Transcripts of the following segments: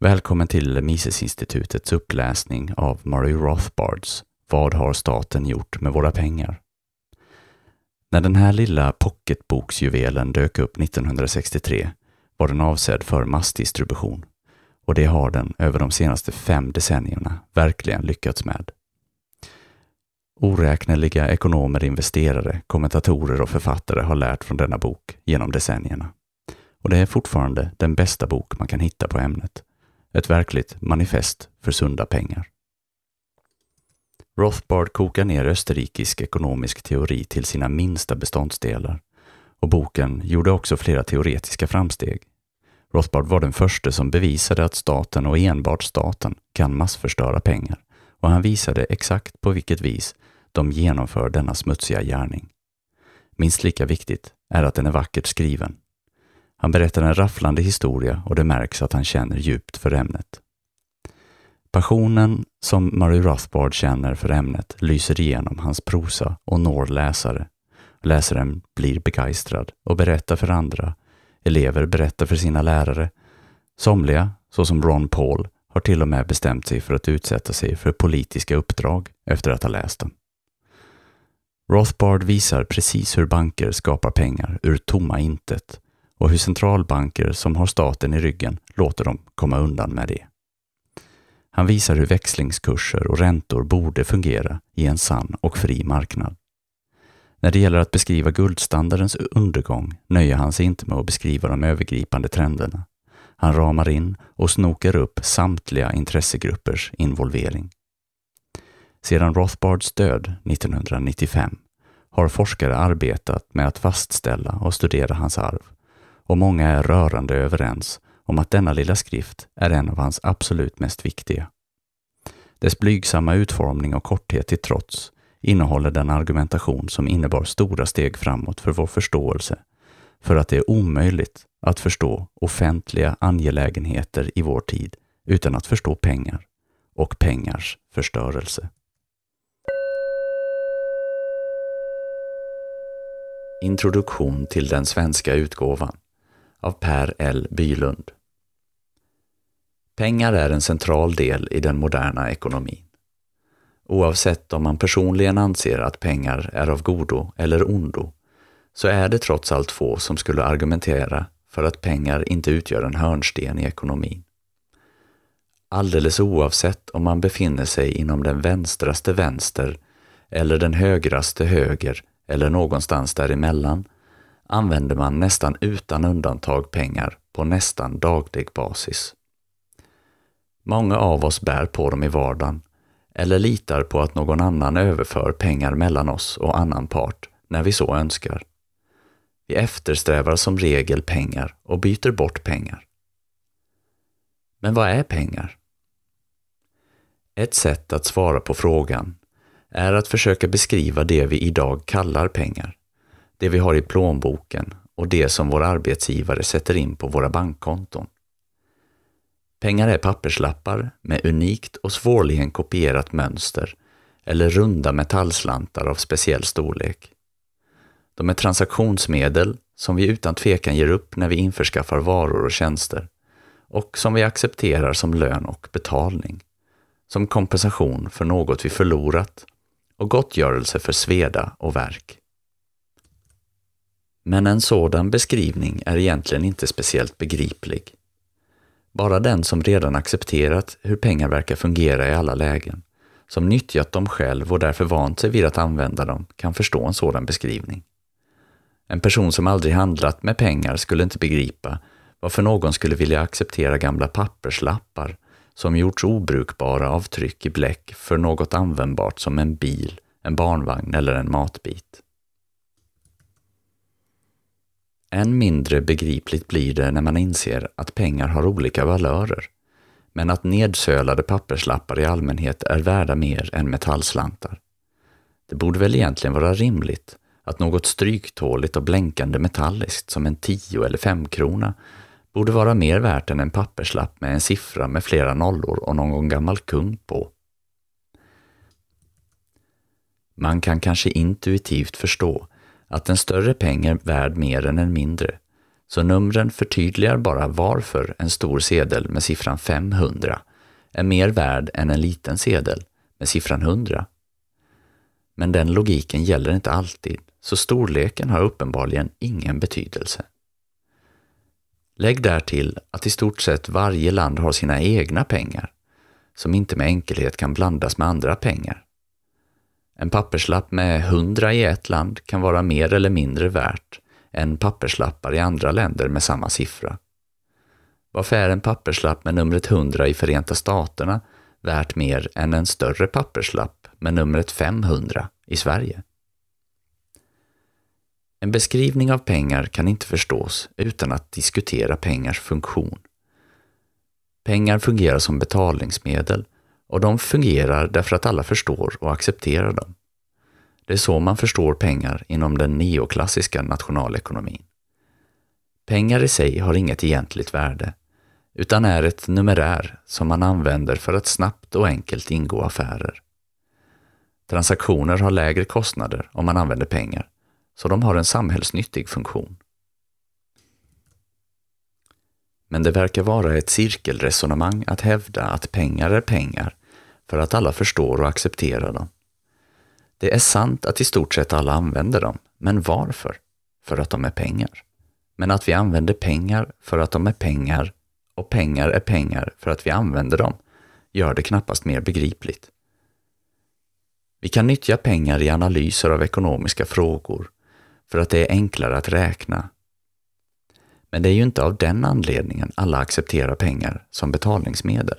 Välkommen till Misesinstitutets uppläsning av Murray Rothbards Vad har staten gjort med våra pengar? När den här lilla pocketboksjuvelen dök upp 1963 var den avsedd för massdistribution och det har den över de senaste fem decennierna verkligen lyckats med. Oräkneliga ekonomer, investerare, kommentatorer och författare har lärt från denna bok genom decennierna. Och det är fortfarande den bästa bok man kan hitta på ämnet. Ett verkligt manifest för sunda pengar. Rothbard kokar ner österrikisk ekonomisk teori till sina minsta beståndsdelar och boken gjorde också flera teoretiska framsteg. Rothbard var den första som bevisade att staten och enbart staten kan massförstöra pengar och han visade exakt på vilket vis de genomför denna smutsiga gärning. Minst lika viktigt är att den är vackert skriven. Han berättar en rafflande historia och det märks att han känner djupt för ämnet. Passionen som Murray Rothbard känner för ämnet lyser igenom hans prosa och når läsare. Läsaren blir begeistrad och berättar för andra. Elever berättar för sina lärare. Somliga, såsom Ron Paul, har till och med bestämt sig för att utsätta sig för politiska uppdrag efter att ha läst den. Rothbard visar precis hur banker skapar pengar ur tomma intet och hur centralbanker som har staten i ryggen låter dem komma undan med det. Han visar hur växlingskurser och räntor borde fungera i en sann och fri marknad. När det gäller att beskriva guldstandardens undergång nöjer han sig inte med att beskriva de övergripande trenderna. Han ramar in och snokar upp samtliga intressegruppers involvering. Sedan Rothbards död 1995 har forskare arbetat med att fastställa och studera hans arv och många är rörande överens om att denna lilla skrift är en av hans absolut mest viktiga. Dess blygsamma utformning och korthet till trots innehåller den argumentation som innebar stora steg framåt för vår förståelse, för att det är omöjligt att förstå offentliga angelägenheter i vår tid utan att förstå pengar och pengars förstörelse. Introduktion till den svenska utgåvan av Per L. Bylund Pengar är en central del i den moderna ekonomin. Oavsett om man personligen anser att pengar är av godo eller ondo, så är det trots allt få som skulle argumentera för att pengar inte utgör en hörnsten i ekonomin. Alldeles oavsett om man befinner sig inom den vänstraste vänster eller den högraste höger eller någonstans däremellan använder man nästan utan undantag pengar på nästan daglig basis. Många av oss bär på dem i vardagen eller litar på att någon annan överför pengar mellan oss och annan part när vi så önskar. Vi eftersträvar som regel pengar och byter bort pengar. Men vad är pengar? Ett sätt att svara på frågan är att försöka beskriva det vi idag kallar pengar, det vi har i plånboken och det som vår arbetsgivare sätter in på våra bankkonton. Pengar är papperslappar med unikt och svårligen kopierat mönster eller runda metallslantar av speciell storlek. De är transaktionsmedel som vi utan tvekan ger upp när vi införskaffar varor och tjänster och som vi accepterar som lön och betalning, som kompensation för något vi förlorat och gottgörelse för sveda och verk. Men en sådan beskrivning är egentligen inte speciellt begriplig. Bara den som redan accepterat hur pengar verkar fungera i alla lägen, som nyttjat dem själv och därför vant sig vid att använda dem, kan förstå en sådan beskrivning. En person som aldrig handlat med pengar skulle inte begripa varför någon skulle vilja acceptera gamla papperslappar som gjorts obrukbara av tryck i bläck för något användbart som en bil, en barnvagn eller en matbit. Än mindre begripligt blir det när man inser att pengar har olika valörer, men att nedsölade papperslappar i allmänhet är värda mer än metallslantar. Det borde väl egentligen vara rimligt att något stryktåligt och blänkande metalliskt som en tio eller femkrona borde vara mer värt än en papperslapp med en siffra med flera nollor och någon gammal kung på. Man kan kanske intuitivt förstå att en större peng är värd mer än en mindre, så numren förtydligar bara varför en stor sedel med siffran 500 är mer värd än en liten sedel med siffran 100. Men den logiken gäller inte alltid, så storleken har uppenbarligen ingen betydelse. Lägg därtill att i stort sett varje land har sina egna pengar, som inte med enkelhet kan blandas med andra pengar. En papperslapp med 100 i ett land kan vara mer eller mindre värt än papperslappar i andra länder med samma siffra. Varför är en papperslapp med numret 100 i Förenta Staterna värt mer än en större papperslapp med numret 500 i Sverige? En beskrivning av pengar kan inte förstås utan att diskutera pengars funktion. Pengar fungerar som betalningsmedel och de fungerar därför att alla förstår och accepterar dem. Det är så man förstår pengar inom den neoklassiska nationalekonomin. Pengar i sig har inget egentligt värde, utan är ett numerär som man använder för att snabbt och enkelt ingå affärer. Transaktioner har lägre kostnader om man använder pengar, så de har en samhällsnyttig funktion. Men det verkar vara ett cirkelresonemang att hävda att pengar är pengar för att alla förstår och accepterar dem. Det är sant att i stort sett alla använder dem, men varför? För att de är pengar. Men att vi använder pengar för att de är pengar och pengar är pengar för att vi använder dem gör det knappast mer begripligt. Vi kan nyttja pengar i analyser av ekonomiska frågor för att det är enklare att räkna. Men det är ju inte av den anledningen alla accepterar pengar som betalningsmedel.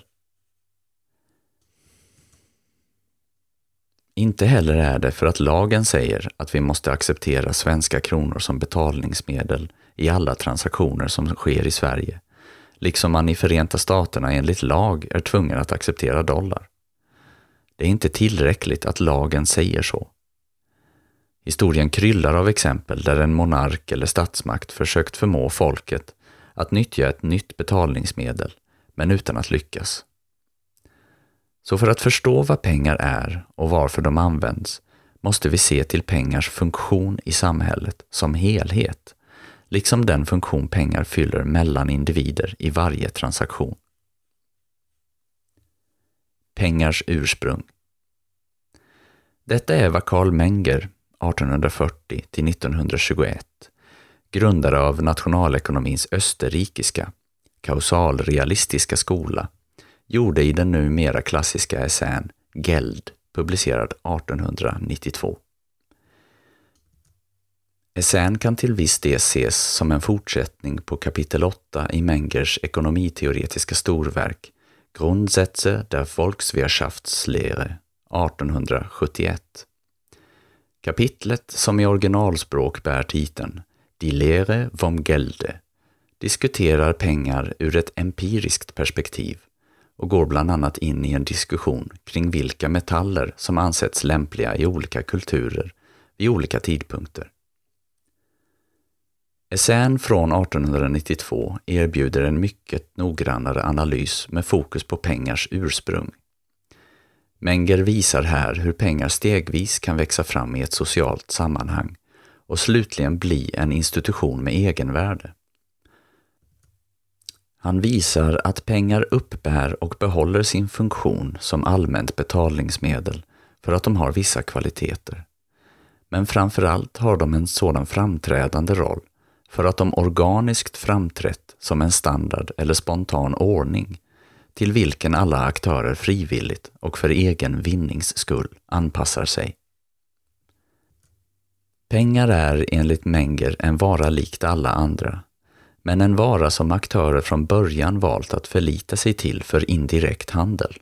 Inte heller är det för att lagen säger att vi måste acceptera svenska kronor som betalningsmedel i alla transaktioner som sker i Sverige, liksom man i Förenta Staterna enligt lag är tvungen att acceptera dollar. Det är inte tillräckligt att lagen säger så. Historien kryllar av exempel där en monark eller statsmakt försökt förmå folket att nyttja ett nytt betalningsmedel, men utan att lyckas. Så för att förstå vad pengar är och varför de används måste vi se till pengars funktion i samhället som helhet, liksom den funktion pengar fyller mellan individer i varje transaktion. Pengars ursprung Detta är vad Karl Menger 1840 till 1921, grundare av nationalekonomins österrikiska, kausalrealistiska skola, gjorde i den numera klassiska essän Geld, publicerad 1892. Essän kan till viss del ses som en fortsättning på kapitel 8 i Mengers ekonomiteoretiska storverk Grundsätze der Volkswirtschaftslehre 1871. Kapitlet, som i originalspråk bär titeln Die Lehre vom Gelde, diskuterar pengar ur ett empiriskt perspektiv och går bland annat in i en diskussion kring vilka metaller som ansetts lämpliga i olika kulturer vid olika tidpunkter. Essän från 1892 erbjuder en mycket noggrannare analys med fokus på pengars ursprung. Menger visar här hur pengar stegvis kan växa fram i ett socialt sammanhang och slutligen bli en institution med egenvärde. Han visar att pengar uppbär och behåller sin funktion som allmänt betalningsmedel för att de har vissa kvaliteter. Men framförallt har de en sådan framträdande roll för att de organiskt framträtt som en standard eller spontan ordning till vilken alla aktörer frivilligt och för egen vinnings skull anpassar sig. Pengar är enligt Menger en vara likt alla andra, men en vara som aktörer från början valt att förlita sig till för indirekt handel.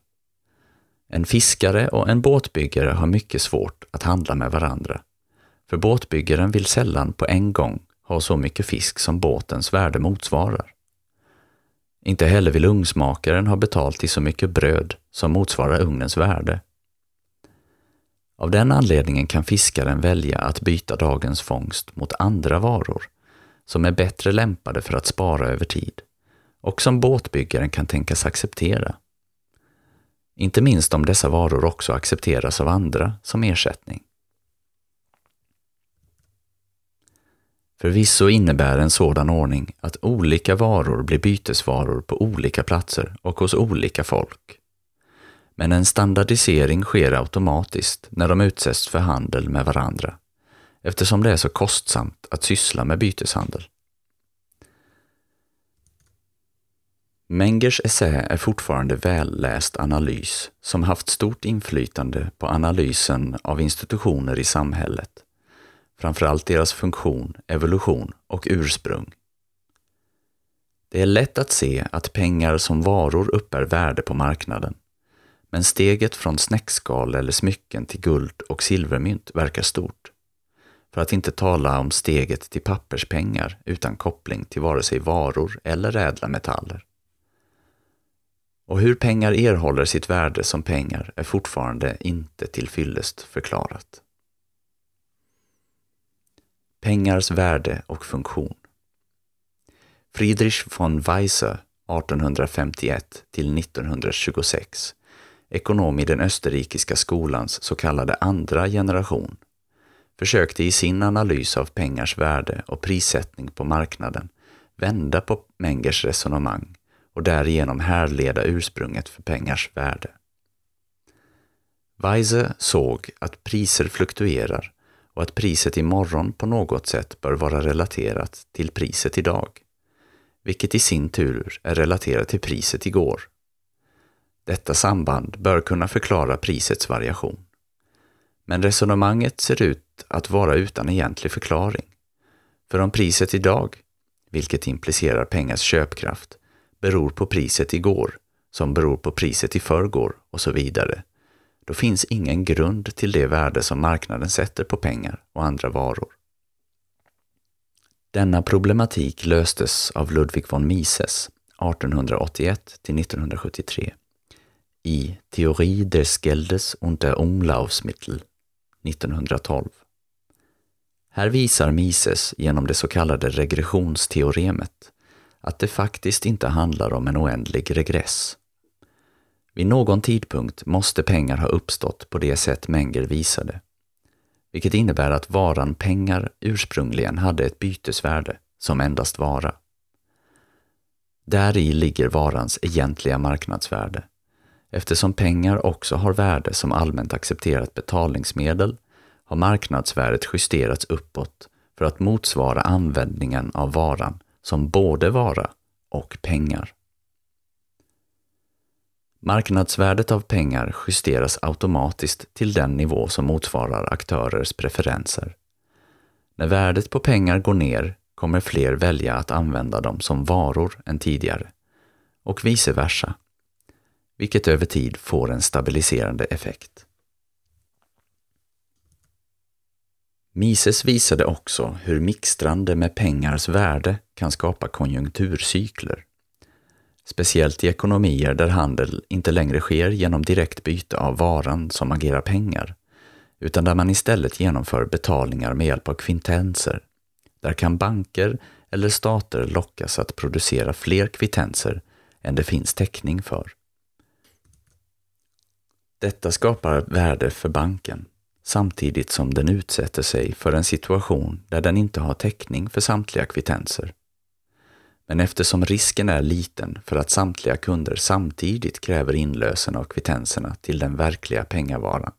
En fiskare och en båtbyggare har mycket svårt att handla med varandra, för båtbyggaren vill sällan på en gång ha så mycket fisk som båtens värde motsvarar. Inte heller vill ugnsmakaren ha betalt i så mycket bröd som motsvarar ugnens värde. Av den anledningen kan fiskaren välja att byta dagens fångst mot andra varor som är bättre lämpade för att spara över tid och som båtbyggaren kan tänkas acceptera. Inte minst om dessa varor också accepteras av andra som ersättning. Förvisso innebär en sådan ordning att olika varor blir bytesvaror på olika platser och hos olika folk. Men en standardisering sker automatiskt när de utsätts för handel med varandra, eftersom det är så kostsamt att syssla med byteshandel. Mengers essä är fortfarande välläst analys som haft stort inflytande på analysen av institutioner i samhället, framförallt deras funktion, evolution och ursprung. Det är lätt att se att pengar som varor uppbär värde på marknaden, men steget från snäckskal eller smycken till guld och silvermynt verkar stort. För att inte tala om steget till papperspengar utan koppling till vare sig varor eller ädla metaller. Och hur pengar erhåller sitt värde som pengar är fortfarande inte tillfyllest förklarat. Pengars värde och funktion Friedrich von Weisse 1851 till 1926 ekonom i den österrikiska skolans så kallade andra generation, försökte i sin analys av pengars värde och prissättning på marknaden vända på Mengers resonemang och därigenom härleda ursprunget för pengars värde. Weise såg att priser fluktuerar och att priset imorgon på något sätt bör vara relaterat till priset idag, vilket i sin tur är relaterat till priset igår. Detta samband bör kunna förklara prisets variation. Men resonemanget ser ut att vara utan egentlig förklaring. För om priset idag, vilket implicerar pengars köpkraft, beror på priset igår, som beror på priset i förrgår och så vidare, då finns ingen grund till det värde som marknaden sätter på pengar och andra varor. Denna problematik löstes av Ludwig von Mises 1881 till 1973 i Theorie des Geldes und der Umlaufsmittel 1912. Här visar Mises genom det så kallade regressionsteoremet att det faktiskt inte handlar om en oändlig regress. Vid någon tidpunkt måste pengar ha uppstått på det sätt Menger visade, vilket innebär att varan pengar ursprungligen hade ett bytesvärde som endast vara. Där i ligger varans egentliga marknadsvärde, eftersom pengar också har värde som allmänt accepterat betalningsmedel har marknadsvärdet justerats uppåt för att motsvara användningen av varan som både vara och pengar. Marknadsvärdet av pengar justeras automatiskt till den nivå som motsvarar aktörers preferenser. När värdet på pengar går ner kommer fler välja att använda dem som varor än tidigare och vice versa, vilket över tid får en stabiliserande effekt. Mises visade också hur mixtrande med pengars värde kan skapa konjunkturcykler. Speciellt i ekonomier där handel inte längre sker genom direkt byte av varan som agerar pengar, utan där man istället genomför betalningar med hjälp av kvittenser. Där kan banker eller stater lockas att producera fler kvittenser än det finns täckning för. Detta skapar värde för banken samtidigt som den utsätter sig för en situation där den inte har täckning för samtliga kvittenser. Men eftersom risken är liten för att samtliga kunder samtidigt kräver inlösen av kvittenserna till den verkliga pengavaran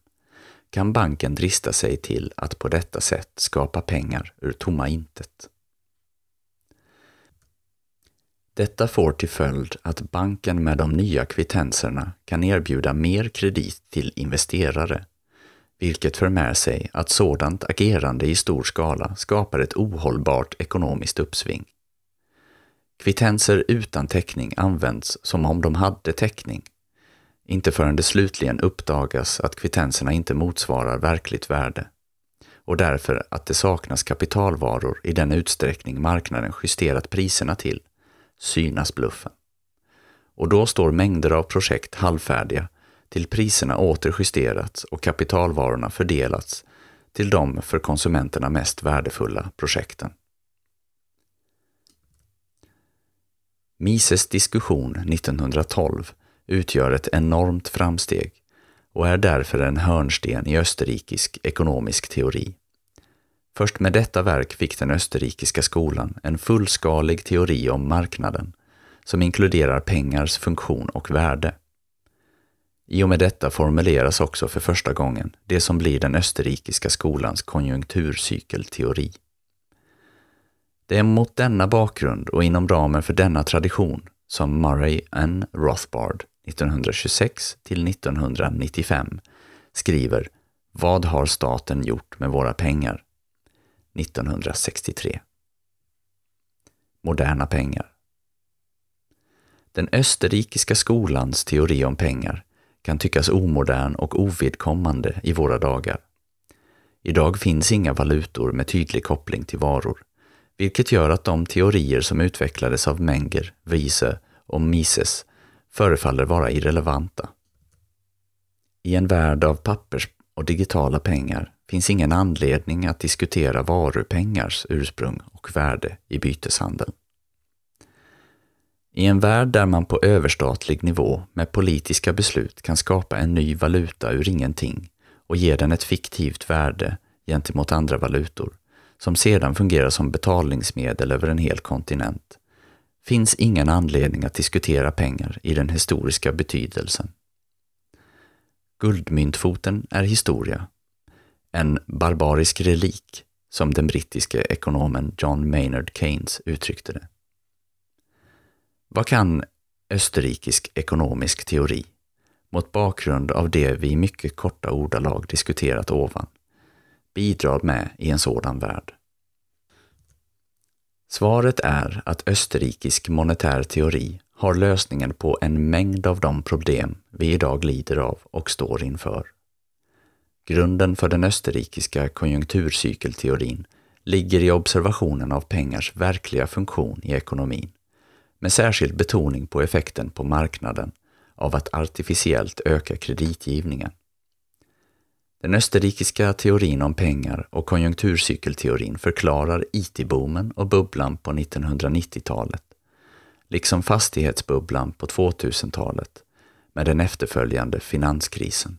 kan banken drista sig till att på detta sätt skapa pengar ur tomma intet. Detta får till följd att banken med de nya kvittenserna kan erbjuda mer kredit till investerare vilket för med sig att sådant agerande i stor skala skapar ett ohållbart ekonomiskt uppsving. Kvittenser utan täckning används som om de hade täckning, inte förrän det slutligen uppdagas att kvittenserna inte motsvarar verkligt värde och därför att det saknas kapitalvaror i den utsträckning marknaden justerat priserna till, synas bluffen. Och då står mängder av projekt halvfärdiga till priserna åter justerats och kapitalvarorna fördelats till de för konsumenterna mest värdefulla projekten. Mises diskussion 1912 utgör ett enormt framsteg och är därför en hörnsten i österrikisk ekonomisk teori. Först med detta verk fick den österrikiska skolan en fullskalig teori om marknaden som inkluderar pengars funktion och värde. I och med detta formuleras också för första gången det som blir den österrikiska skolans konjunkturcykelteori. Det är mot denna bakgrund och inom ramen för denna tradition som Murray N. Rothbard 1926 till 1995 skriver Vad har staten gjort med våra pengar? 1963. Moderna pengar. Den österrikiska skolans teori om pengar kan tyckas omodern och ovidkommande i våra dagar. Idag finns inga valutor med tydlig koppling till varor, vilket gör att de teorier som utvecklades av Menger, Wiese och Mises förefaller vara irrelevanta. I en värld av pappers och digitala pengar finns ingen anledning att diskutera varupengars ursprung och värde i byteshandeln. I en värld där man på överstatlig nivå med politiska beslut kan skapa en ny valuta ur ingenting och ge den ett fiktivt värde gentemot andra valutor, som sedan fungerar som betalningsmedel över en hel kontinent, finns ingen anledning att diskutera pengar i den historiska betydelsen. Guldmyntfoten är historia. En barbarisk relik, som den brittiske ekonomen John Maynard Keynes uttryckte det. Vad kan österrikisk ekonomisk teori, mot bakgrund av det vi i mycket korta ordalag diskuterat ovan, bidra med i en sådan värld? Svaret är att österrikisk monetär teori har lösningen på en mängd av de problem vi idag lider av och står inför. Grunden för den österrikiska konjunkturcykelteorin ligger i observationen av pengars verkliga funktion i ekonomin, med särskild betoning på effekten på marknaden av att artificiellt öka kreditgivningen. Den österrikiska teorin om pengar och konjunkturcykelteorin förklarar IT-boomen och bubblan på 1990-talet, liksom fastighetsbubblan på 2000-talet med den efterföljande finanskrisen.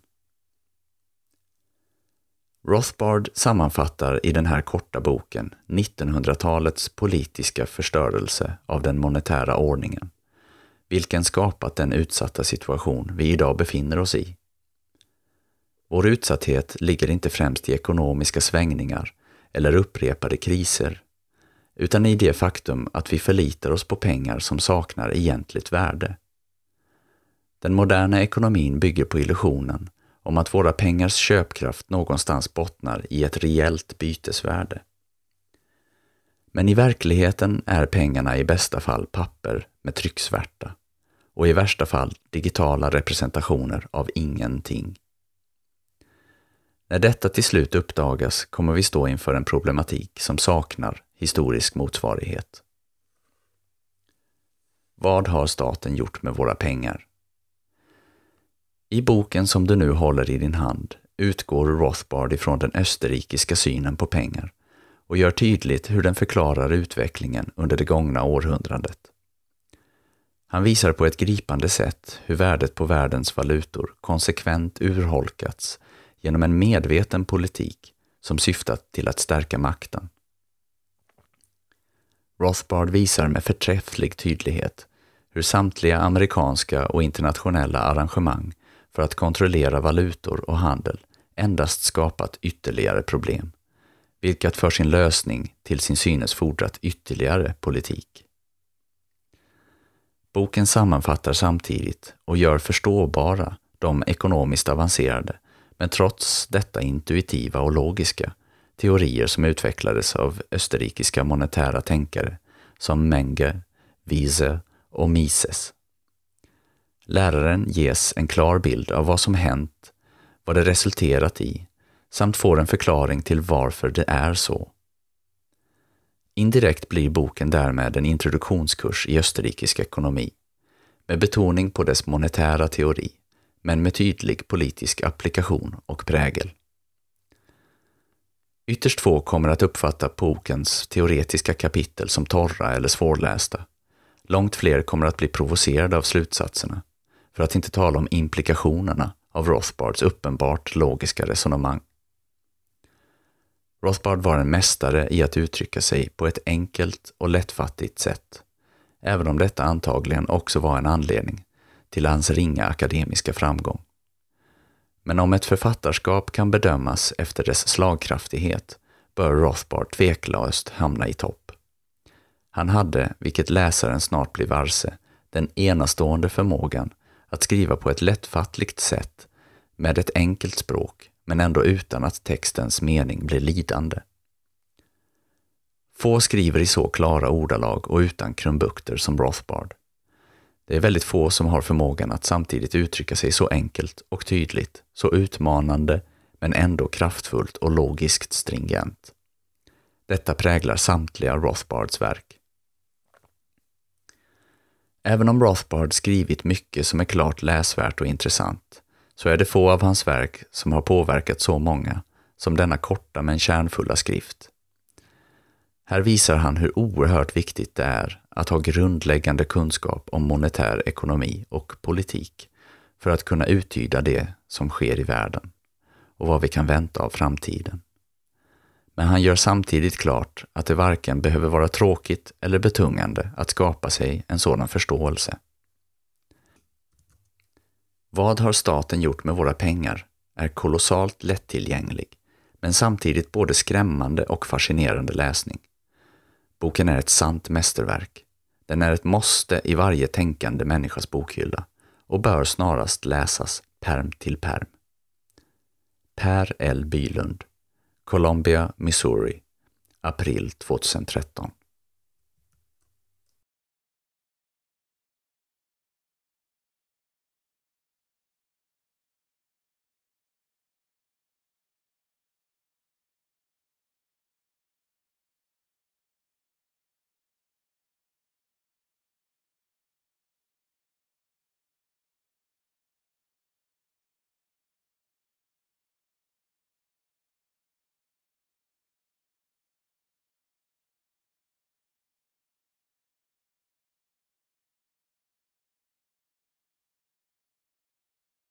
Rothbard sammanfattar i den här korta boken 1900-talets politiska förstörelse av den monetära ordningen, vilken skapat den utsatta situation vi idag befinner oss i. Vår utsatthet ligger inte främst i ekonomiska svängningar eller upprepade kriser, utan i det faktum att vi förlitar oss på pengar som saknar egentligt värde. Den moderna ekonomin bygger på illusionen om att våra pengars köpkraft någonstans bottnar i ett reellt bytesvärde. Men i verkligheten är pengarna i bästa fall papper med trycksvärta och i värsta fall digitala representationer av ingenting. När detta till slut uppdagas kommer vi stå inför en problematik som saknar historisk motsvarighet. Vad har staten gjort med våra pengar? I boken som du nu håller i din hand utgår Rothbard ifrån den österrikiska synen på pengar och gör tydligt hur den förklarar utvecklingen under det gångna århundradet. Han visar på ett gripande sätt hur värdet på världens valutor konsekvent urholkats genom en medveten politik som syftat till att stärka makten. Rothbard visar med förträfflig tydlighet hur samtliga amerikanska och internationella arrangemang för att kontrollera valutor och handel endast skapat ytterligare problem, vilket för sin lösning till sin synes fordrat ytterligare politik. Boken sammanfattar samtidigt och gör förståbara de ekonomiskt avancerade, men trots detta intuitiva och logiska, teorier som utvecklades av österrikiska monetära tänkare som Menger, Wiese och Mises. Läraren ges en klar bild av vad som hänt, vad det resulterat i, samt får en förklaring till varför det är så. Indirekt blir boken därmed en introduktionskurs i österrikisk ekonomi, med betoning på dess monetära teori, men med tydlig politisk applikation och prägel. Ytterst få kommer att uppfatta bokens teoretiska kapitel som torra eller svårlästa. Långt fler kommer att bli provocerade av slutsatserna, för att inte tala om implikationerna av Rothbards uppenbart logiska resonemang. Rothbard var en mästare i att uttrycka sig på ett enkelt och lättfattigt sätt, även om detta antagligen också var en anledning till hans ringa akademiska framgång. Men om ett författarskap kan bedömas efter dess slagkraftighet bör Rothbard tveklöst hamna i topp. Han hade, vilket läsaren snart blir varse, den enastående förmågan att skriva på ett lättfattligt sätt med ett enkelt språk, men ändå utan att textens mening blir lidande. Få skriver i så klara ordalag och utan krumbukter som Rothbard. Det är väldigt få som har förmågan att samtidigt uttrycka sig så enkelt och tydligt, så utmanande men ändå kraftfullt och logiskt stringent. Detta präglar samtliga Rothbards verk. Även om Rothbard skrivit mycket som är klart läsvärt och intressant, så är det få av hans verk som har påverkat så många som denna korta men kärnfulla skrift. Här visar han hur oerhört viktigt det är att ha grundläggande kunskap om monetär ekonomi och politik för att kunna uttyda det som sker i världen och vad vi kan vänta av framtiden. Men han gör samtidigt klart att det varken behöver vara tråkigt eller betungande att skapa sig en sådan förståelse. Vad har staten gjort med våra pengar är kolossalt lättillgänglig, men samtidigt både skrämmande och fascinerande läsning. Boken är ett sant mästerverk. Den är ett måste i varje tänkande människas bokhylla och bör snarast läsas perm till perm. Per L. Bylund Columbia, Missouri, april 2013.